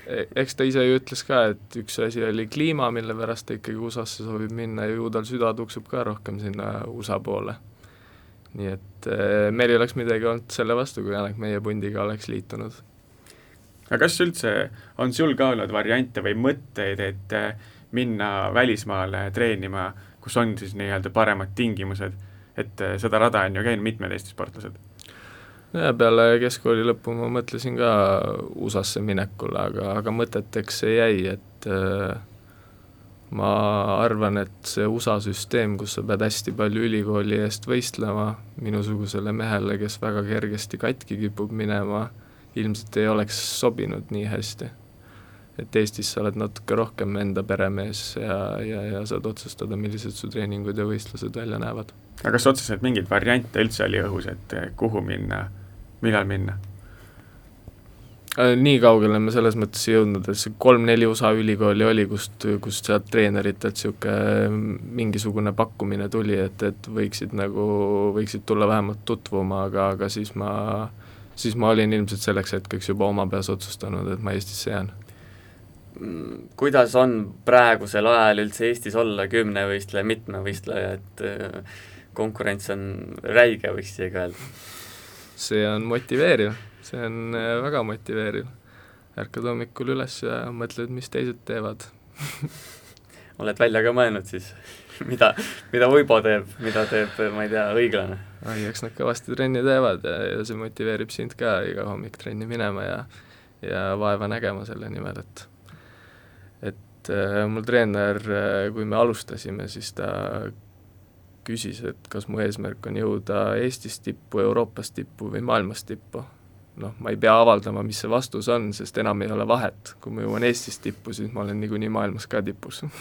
S2: E-, eks ta ise ju ütles ka, et üks asi oli kliima, mille pärast ta ikkagi USA-sse soovib minna ja ju tal süda tuksub ka rohkem sinna USA poole. nii et e, meil ei oleks midagi olnud selle vastu, kui Janek meie pundiga oleks liitunud.
S3: aga kas üldse on sul ka olnud variante või mõtteid, et e, minna välismaale treenima, kus on siis nii-öelda paremad tingimused, et seda rada on ju käinud mitmed Eesti sportlased
S2: ja peale keskkooli lõppu ma mõtlesin ka USA-sse minekule, aga, aga mõteteks see jäi, et äh, ma arvan, et see USA süsteem, kus sa pead hästi palju ülikooli eest võistlema, minusugusele mehele, kes väga kergesti katki kipub minema, ilmselt ei oleks sobinud nii hästi. Et Eestis sa oled natuke rohkem enda peremees ja, ja, ja saad otsustada, millised su treeningud ja võistlused välja näevad.
S3: aga kas otseselt mingeid variante üldse oli õhus, et kuhu minna millal minna?
S2: Äh, nii kaugele me selles mõttes ei jõudnud, et see kolm-neli USA ülikooli oli, kust, kust sealt treeneritelt niisugune mingisugune pakkumine tuli, et, et võiksid nagu, võiksid tulla vähemalt tutvuma, aga, aga siis ma, siis ma olin ilmselt selleks hetkeks juba oma peas otsustanud, et ma Eestisse jään.
S1: Kuidas on praegusel ajal üldse Eestis olla kümnevõistleja, mitmevõistleja, et äh, konkurents on räige, võiks isegi öelda?
S2: see on motiveeriv, see on äh, väga motiveeriv. ärkad hommikul üles ja mõtled, mis teised teevad
S1: oled välja ka mõelnud siis, mida, mida Uibo teeb, mida teeb, ma ei tea, õiglane?
S2: ai, eks nad kõvasti trenni teevad ja, ja see motiveerib sind ka iga hommik trenni minema ja ja vaeva nägema selle nimel, et et äh, mul treener, äh, kui me alustasime, siis ta küsis, et kas mu eesmärk on jõuda Eestis tippu, Euroopas tippu või maailmas tippu. noh, ma ei pea avaldama, mis see vastus on, sest enam ei ole vahet, kui ma jõuan Eestis tippu, siis ma olen niikuinii maailmas ka tipus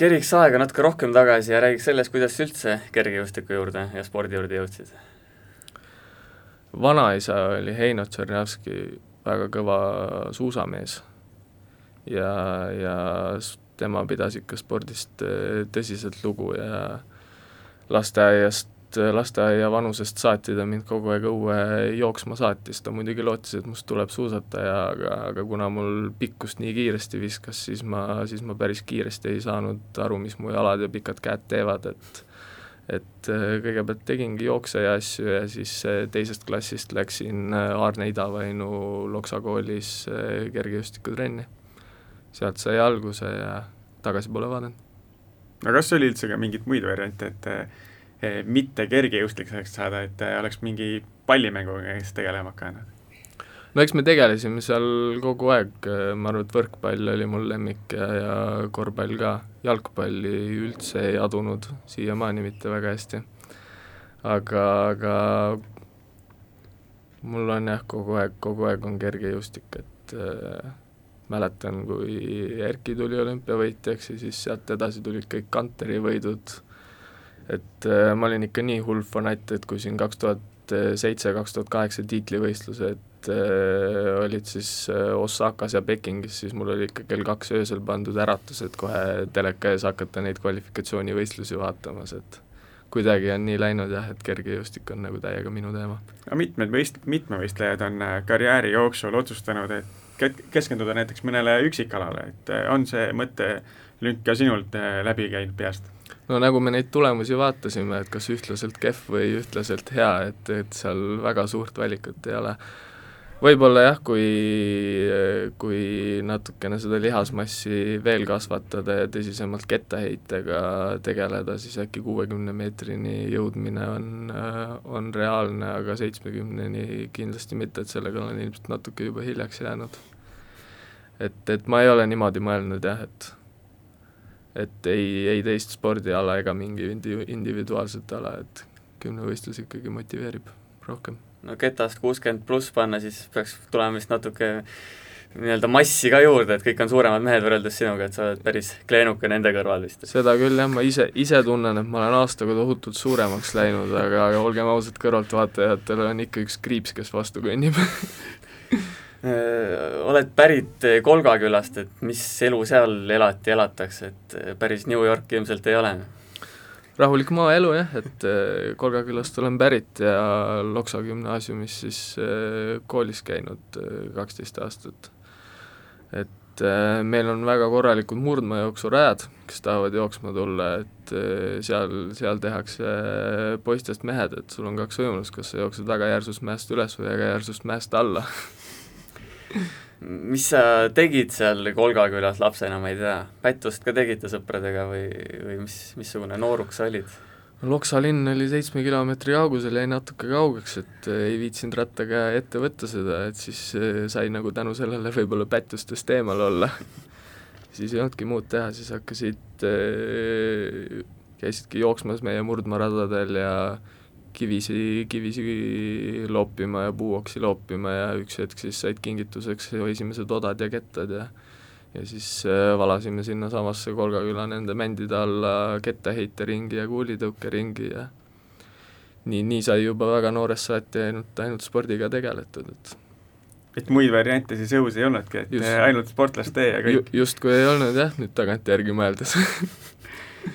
S1: Keriks aega natuke rohkem tagasi ja räägiks sellest, kuidas sa üldse kergejõustiku juurde ja spordi juurde jõudsid?
S2: vanaisa oli Heino Tšernjavski väga kõva suusamees ja, ja tema pidas ikka spordist äh, tõsiselt lugu ja lasteaiast, lasteaia vanusest saati ta mind kogu aeg õue jooksma saatis, ta muidugi lootis, et must tuleb suusataja, aga, aga kuna mul pikkust nii kiiresti viskas, siis ma, siis ma päris kiiresti ei saanud aru, mis mu jalad ja pikad käed teevad, et et äh, kõigepealt tegingi jookseja asju ja siis teisest klassist läksin Aarne Idavainu Loksa koolis kergejõustikutrenni sealt sai alguse ja tagasi pole vaadanud.
S3: aga kas oli üldse ka mingeid muid variante, et eh, mitte kergejõustiklaseks saada, et eh, oleks mingi pallimänguga kes tegelema hakanud?
S2: no eks me tegelesime seal kogu aeg, ma arvan, et võrkpall oli mul lemmik ja, ja korvpall ka, jalgpalli üldse ei adunud siiamaani mitte väga hästi. aga, aga mul on jah, kogu aeg, kogu aeg on kergejõustik, et äh, mäletan, kui Erki tuli olümpiavõitjaks ja siis sealt edasi tulid kõik Kanteri võidud, et äh, ma olin ikka nii hull fanatt, et kui siin kaks tuhat seitse, kaks tuhat kaheksa tiitlivõistlused äh, olid siis äh, Osakas ja Pekingis, siis mul oli ikka kell kaks öösel pandud äratus, et kohe teleka ees hakata neid kvalifikatsioonivõistlusi vaatamas, et kuidagi on nii läinud jah, et kergejõustik on nagu täiega minu teema.
S3: no mitmed võist-, mitmevõistlejad on karjääri jooksul otsustanud, et keskenduda näiteks mõnele üksikalale, et äh, on see mõttelünk ka sinult äh, läbi käinud peast?
S2: no nagu me neid tulemusi vaatasime, et kas ühtlaselt kehv või ühtlaselt hea, et, et seal väga suurt valikut ei ole võib-olla jah, kui, kui natukene seda lihasmassi veel kasvatada ja tõsisemalt kettaheitega tegeleda, siis äkki kuuekümne meetrini jõudmine on, on reaalne, aga seitsmekümneni kindlasti mitte, et sellega olen ilmselt natuke juba hiljaks jäänud. et, et ma ei ole niimoodi mõelnud jah, et et ei, ei teist spordiala ega mingi indi-, individuaalset ala, et kümnevõistlus ikkagi motiveerib rohkem
S1: no ketast kuuskümmend pluss panna, siis peaks tulema vist natuke nii-öelda massi ka juurde, et kõik on suuremad mehed võrreldes sinuga, et sa oled päris kleenuke nende kõrval vist.
S2: seda küll jah, ma ise, ise tunnen, et ma olen aastaga tohutult suuremaks läinud, aga, aga olgem ausad, kõrvaltvaatajatel on ikka üks kriips, kes vastu kõnnib
S1: oled pärit Kolga külast, et mis elu seal elati, elatakse, et päris New York ilmselt ei ole?
S2: Rahulik maaelu jah, et äh, Kolga külast olen pärit ja Loksa gümnaasiumis siis äh, koolis käinud äh, kaksteist aastat. et meil on väga korralikud murdmaajooksurajad, kes tahavad jooksma tulla, et seal, seal tehakse poistest mehed, et sul on kaks võimalust, kas sa jooksed väga järsust mäest üles või väga järsust mäest alla
S1: mis sa tegid seal Kolga külas lapsena, ma ei tea, pättust ka tegite sõpradega või, või mis, missugune nooruk sa olid?
S2: Loksa linn oli seitsme kilomeetri kaugusel, jäi natuke kaugeks, et eh, ei viitsinud rattaga ette võtta seda, et siis eh, sai nagu tänu sellele võib-olla pättustest eemal olla siis ei olnudki muud teha, siis hakkasid, eh, käisidki jooksmas meie murdmaaradadel ja kivisi, kivisi loopima ja puuoksi loopima ja üks hetk siis said kingituseks esimesed odad ja kettad ja ja siis äh, valasime sinnasamasse Kolga küla nende mändide alla kettaheiteringi ja kuulitõukeringi ja nii, nii sai juba väga noorest saati ainult, ainult spordiga tegeletud, et
S3: et muid variante siis õhus ei olnudki, et just, ainult sportlastee ja kõik
S2: ju,? justkui ei olnud jah, nüüd tagantjärgi mõeldes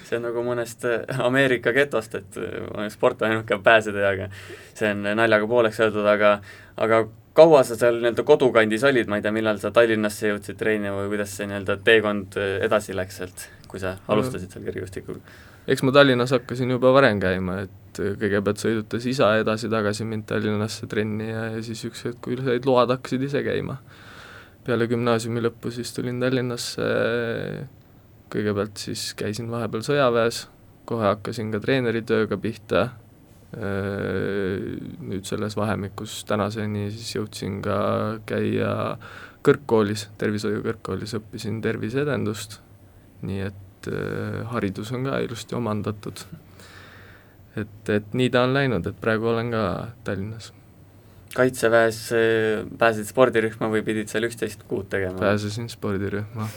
S1: see on nagu mõnest äh, Ameerika getost, et äh, sport on ainuke pääsetee, aga see on naljaga pooleks öeldud, aga aga kaua sa seal nii-öelda kodukandis olid, ma ei tea, millal sa Tallinnasse jõudsid treenima või kuidas see nii-öelda teekond äh, edasi läks sealt, kui sa alustasid seal kergejõustikuga?
S2: eks ma Tallinnas hakkasin juba varem käima, et kõigepealt sõidutas isa edasi-tagasi mind Tallinnasse trenni ja, ja siis üks hetk, kui said load, hakkasid ise käima. peale gümnaasiumi lõppu siis tulin Tallinnasse kõigepealt siis käisin vahepeal sõjaväes, kohe hakkasin ka treeneritööga pihta, nüüd selles vahemikus tänaseni siis jõudsin ka käia kõrgkoolis, tervishoiu kõrgkoolis õppisin terviseedendust, nii et haridus on ka ilusti omandatud. et, et nii ta on läinud, et praegu olen ka Tallinnas.
S1: kaitseväes pääsesid spordirühma või pidid seal üksteist kuud tegema?
S2: pääsesin spordirühma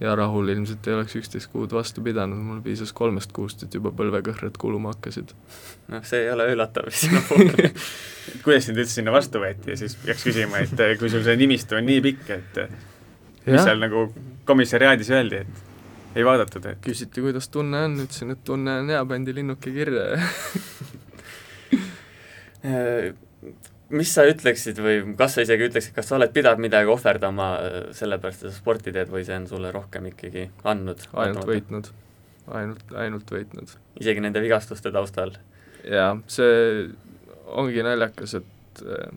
S2: ja Rahul ilmselt ei oleks üksteist kuud vastu pidanud, mul piisas kolmest kuust, et juba põlvekõhred kuluma hakkasid.
S1: noh, see ei ole üllatav sinu puhul.
S3: Kuidas sind üldse sinna vastu võeti? Ja siis peaks küsima, et eh, kui sul see nimistu on nii pikk, et eh, mis ja. seal nagu komissariaadis öeldi, et ei vaadatud, et
S2: küsiti, kuidas tunne on, ütlesin, et tunne on hea, pandi linnuke kirja.
S1: äh, mis sa ütleksid või kas sa isegi ütleksid, kas sa oled pidanud midagi ohverdama äh, sellepärast, et sa sporti teed või see on sulle rohkem ikkagi andnud?
S2: ainult võitnud, ainult, ainult võitnud.
S1: isegi nende vigastuste taustal?
S2: jaa, see ongi naljakas, et äh,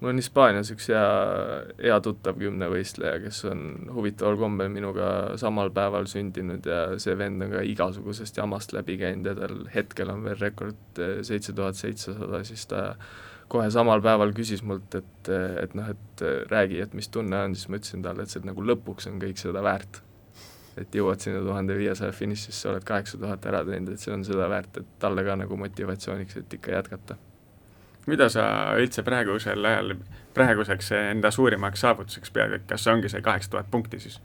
S2: mul on Hispaanias üks hea, hea tuttav kümnevõistleja, kes on huvitaval kombel minuga samal päeval sündinud ja see vend on ka igasugusest jamast läbi käinud ja tal hetkel on veel rekord äh, seitse tuhat seitsesada, siis ta kohe samal päeval küsis mult, et, et noh, et räägi, et mis tunne on, siis ma ütlesin talle, et see nagu lõpuks on kõik seda väärt. et jõuad sinna tuhande viiesaja finišisse, oled kaheksa tuhat ära teinud, et see on seda väärt, et talle ka nagu motivatsiooniks, et ikka jätkata.
S3: mida sa üldse praegusel ajal, praeguseks enda suurimaks saavutuseks pead, et kas see ongi see kaheksa tuhat punkti siis?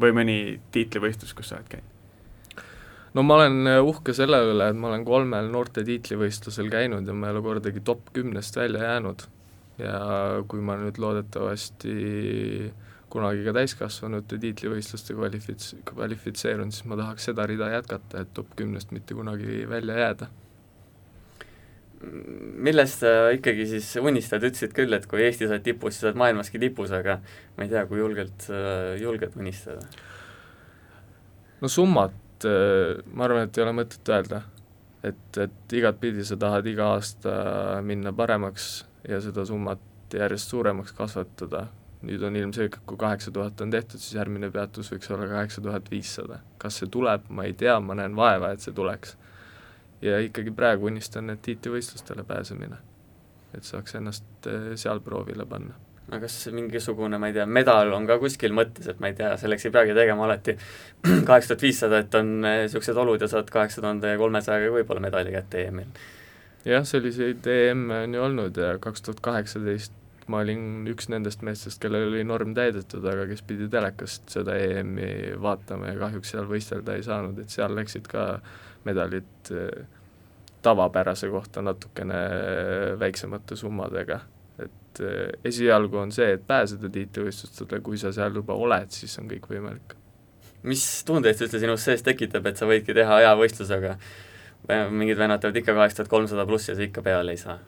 S3: või mõni tiitlivõistlus, kus sa oled käinud?
S2: No ma olen äh, uhke selle üle, et ma olen kolmel noorte tiitlivõistlusel käinud ja ma ei ole kordagi top kümnest välja jäänud. ja kui ma nüüd loodetavasti kunagi ka täiskasvanute tiitlivõistluste kvalifits-, kvalifitseerun, siis ma tahaks seda rida jätkata, et top kümnest mitte kunagi välja jääda.
S1: millest sa ikkagi siis unistad, ütlesid küll, et kui Eestis oled tipus, siis oled maailmaski tipus, aga ma ei tea, kui julgelt sa julged unistada?
S2: no summat äh, ma arvan, et ei ole mõtet öelda. et, et igatpidi sa tahad iga aasta minna paremaks ja seda summat järjest suuremaks kasvatada, nüüd on ilmselge, kui kaheksa tuhat on tehtud, siis järgmine peatus võiks olla kaheksa tuhat viissada. kas see tuleb, ma ei tea, ma näen vaeva, et see tuleks ja ikkagi praegu unistan, et tiitlivõistlustele pääsemine. et saaks ennast eh, seal proovile panna.
S1: No kas mingisugune, ma ei tea, medal on ka kuskil mõttes, et ma ei tea, selleks ei peagi tegema alati kaheksa tuhat viissada, et on niisugused olud ja saad kaheksa tuhande kolmesajaga võib-olla medali kätte EM-il?
S2: jah, selliseid EM-e on ju olnud ja kaks tuhat kaheksateist ma olin üks nendest meestest, kellel oli norm täidetud, aga kes pidi telekast seda EM-i vaatama ja kahjuks seal võistelda ei saanud, et seal läksid ka medalid eh, tavapärase kohta natukene väiksemate summadega. Et eh, esialgu on see, et pääseda tiitlivõistlustele, kui sa seal juba oled, siis on kõik võimalik.
S1: mis tundeid see üldse sinus sees tekitab, et sa võidki teha hea võistlusega, mingid vennad teevad ikka kaheksa tuhat kolmsada plussi ja sa ikka peale ei saa?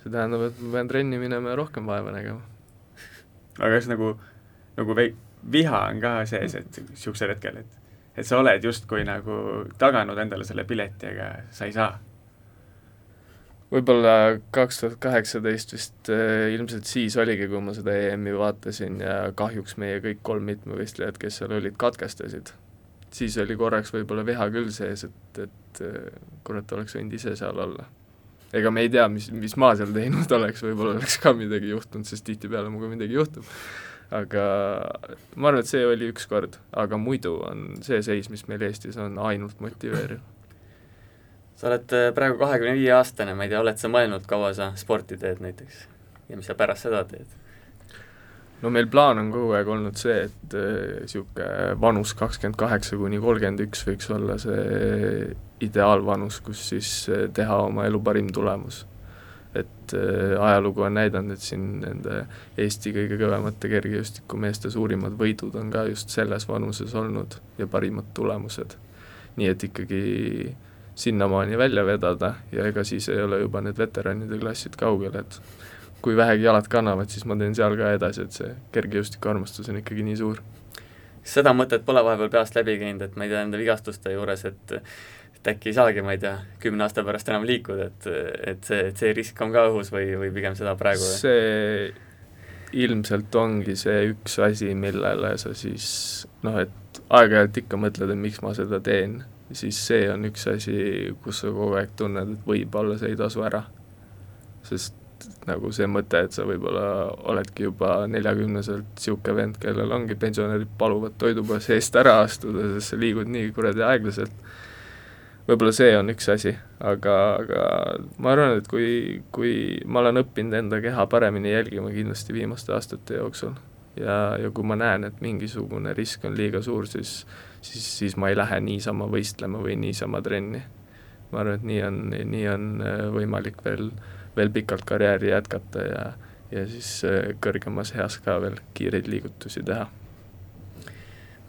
S2: see tähendab, et ma pean trenni minema ja rohkem vaeva nägema.
S3: aga kas nagu, nagu vei-, viha on ka sees, et niisugusel hetkel, et et sa oled justkui nagu taganud endale selle pileti, aga sa ei saa.
S2: Võib-olla kaks tuhat kaheksateist vist äh, ilmselt siis oligi, kui ma seda EM-i vaatasin ja kahjuks meie kõik kolm mitmevõistlejat, kes seal olid, katkestasid. siis oli korraks võib-olla viha küll sees, et, et äh, kurat, oleks võinud ise seal olla. ega me ei tea, mis, mis ma seal teinud oleks, võib-olla oleks ka midagi juhtunud, sest tihtipeale minuga midagi juhtub aga ma arvan, et see oli üks kord, aga muidu on see seis, mis meil Eestis on, ainult motiveeriv.
S1: Sa oled äh, praegu kahekümne viie aastane, ma ei tea, oled sa mõelnud, kaua sa sporti teed näiteks ja mis sa pärast seda teed?
S2: no meil plaan on kogu aeg olnud see, et niisugune äh, vanus kakskümmend kaheksa kuni kolmkümmend üks võiks olla see ideaalvanus, kus siis äh, teha oma elu parim tulemus et äh, ajalugu on näidanud, et siin nende Eesti kõige kõvemate kergejõustikumeeste suurimad võidud on ka just selles vanuses olnud ja parimad tulemused. nii et ikkagi sinnamaani välja vedada ja ega siis ei ole juba need veteranide klassid kaugel, et kui vähegi jalad kannavad, siis ma teen seal ka edasi, et see kergejõustiku armastus on ikkagi nii suur.
S1: seda mõtet pole vahepeal peast läbi käinud, et ma ei tea, nende vigastuste juures, et et äkki ei saagi, ma ei tea, kümne aasta pärast enam liikuda, et, et see, et see risk on ka õhus või, või pigem seda praegu
S2: see ilmselt ongi see üks asi, millele sa siis noh, et aeg-ajalt ikka mõtled, et miks ma seda teen, siis see on üks asi, kus sa kogu aeg tunned, et võib-olla see ei tasu ära. sest nagu see mõte, et sa võib-olla oledki juba neljakümneselt niisugune vend, kellel ongi pensionärid paluvad toidupoes eest ära astuda, sest sa liigud nii kuradi aeglaselt võib-olla see on üks asi, aga, aga ma arvan, et kui, kui ma olen õppinud enda keha paremini jälgima kindlasti viimaste aastate jooksul ja, ja kui ma näen, et mingisugune risk on liiga suur, siis siis, siis ma ei lähe niisama võistlema või niisama trenni. ma arvan, et nii on, nii on äh, võimalik veel, veel pikalt karjääri jätkata ja ja siis äh, kõrgemas eas ka veel kiireid liigutusi teha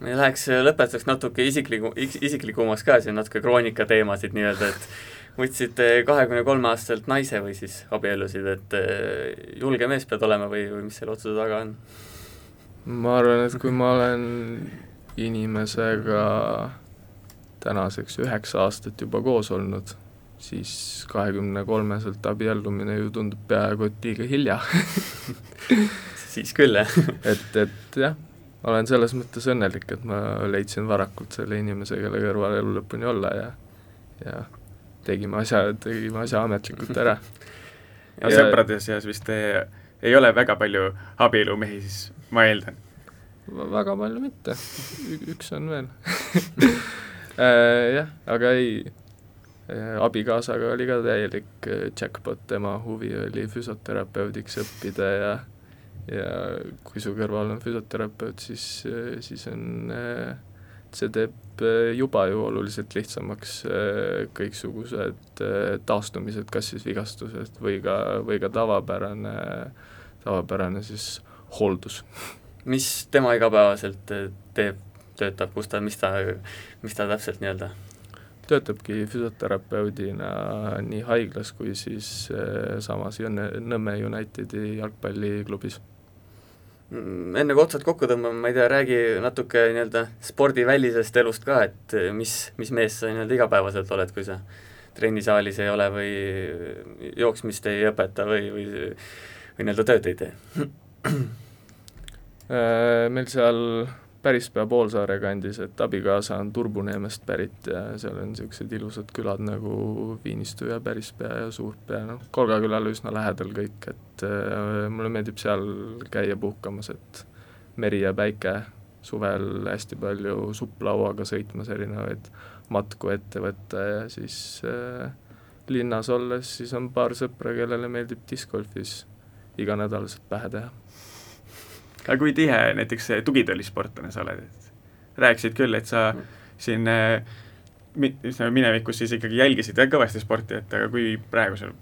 S1: me läheks lõpetuseks natuke isikliku, isiklikumas ka siin natuke kroonika teemasid nii-öelda, et võtsite kahekümne kolme aastaselt naise või siis abiellusid, et julge mees pead olema või, või mis selle otsuse taga on?
S2: ma arvan, et kui ma olen inimesega tänaseks üheksa aastat juba koos olnud, siis kahekümne kolmeselt abiellumine ju tundub peaaegu et liiga hilja.
S1: Siis küll, jah.
S2: Et, et jah olen selles mõttes õnnelik, et ma leidsin varakult selle inimese, kelle kõrval elu lõpuni olla ja ja tegime asja, tegime asja ametlikult ära.
S3: Ja sõprade seas vist ei, ei ole väga palju abielumehi, siis ma eeldan?
S2: Väga palju mitte, üks on veel. Äh, jah, aga ei, äh, abikaasaga oli ka täielik äh, jackpot, tema huvi oli füsioterapeudiks õppida ja ja kui su kõrval on füsioterapeut, siis, siis on, see teeb juba ju oluliselt lihtsamaks kõiksugused taastumised, kas siis vigastused või ka, või ka tavapärane, tavapärane siis hooldus.
S1: mis tema igapäevaselt teeb, töötab, kus ta, mis ta, mis ta täpselt nii-öelda
S2: töötabki füsioterapeudina nii haiglas kui siis äh, samas Nõmme Unitedi jalgpalliklubis.
S1: Mm, enne kui otsad kokku tõmbame, ma ei tea, räägi natuke nii-öelda spordivälisest elust ka, et mis, mis mees sa nii-öelda igapäevaselt oled, kui sa trennisaalis ei ole või jooksmist ei õpeta või, või või nii-öelda tööd ei tee?
S2: Äh, meil seal Pärispea poolsaare kandis, et abikaasa on Turbuneemest pärit ja seal on niisugused ilusad külad nagu Viinistu ja Pärispea ja Suurpea, noh, Kolga külale üsna lähedal kõik, et äh, mulle meeldib seal käia puhkamas, et meri ja päike, suvel hästi palju supplauaga sõitmas erinevaid matku ette võtta ja siis äh, linnas olles siis on paar sõpra, kellele meeldib discgolfis iganädalaselt pähe teha.
S3: Aga kui tihe näiteks tugitoolisportlane sa oled, et rääkisid küll, et sa siin ütleme, minevikus siis ikkagi jälgisid kõvasti sporti, et aga kui praegusel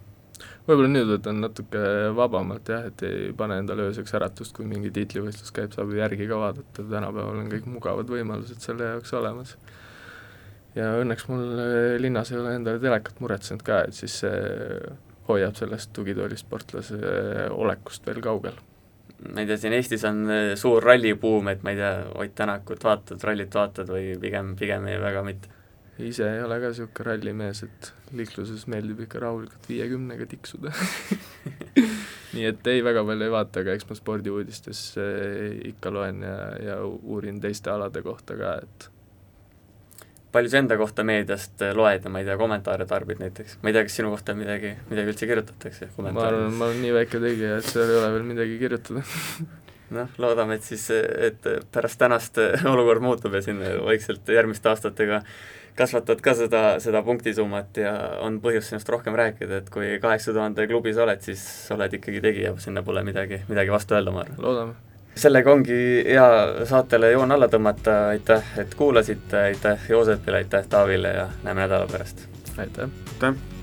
S2: võib-olla nüüd võtan natuke vabamalt jah, et ei pane endale ööseks äratust, kui mingi tiitlivõistlus käib, saab ju järgi ka vaadata, tänapäeval on kõik mugavad võimalused selle jaoks olemas. ja õnneks mul linnas ei ole endale telekat muretsenud ka, et siis see hoiab sellest tugitoolisportlase olekust veel kaugel.
S1: Ma ei tea, siin Eestis on eh, suur rallibuum, et ma ei tea, Ott Tänakut vaatad, rallit vaatad või pigem, pigem ei, väga mitte?
S2: ise ei ole ka niisugune rallimees, et liikluses meeldib ikka rahulikult viiekümnega tiksuda nii et ei, väga palju ei vaata, aga eks ma spordiuudistes eh, ikka loen ja, ja uurin teiste alade kohta ka, et
S1: palju sa enda kohta meediast äh, loed ja ma ei tea, kommentaare tarbid näiteks, ma ei tea, kas sinu kohta midagi, midagi üldse kirjutatakse?
S2: ma arvan, ma olen nii väike tegija, et seal ei ole veel midagi kirjutada
S1: noh, loodame, et siis, et pärast tänast olukord muutub ja siin vaikselt järgmiste aastatega kasvatad ka seda, seda punktisummat ja on põhjust sinust rohkem rääkida, et kui kaheksa tuhande klubis oled, siis oled ikkagi tegija, sinna pole midagi, midagi vastu öelda, ma arvan.
S2: loodame
S1: sellega ongi hea saatele joon alla tõmmata, aitäh, et kuulasite, aitäh Joosepile, aitäh Taavile ja näeme nädala pärast!
S2: aitäh!
S3: aitäh!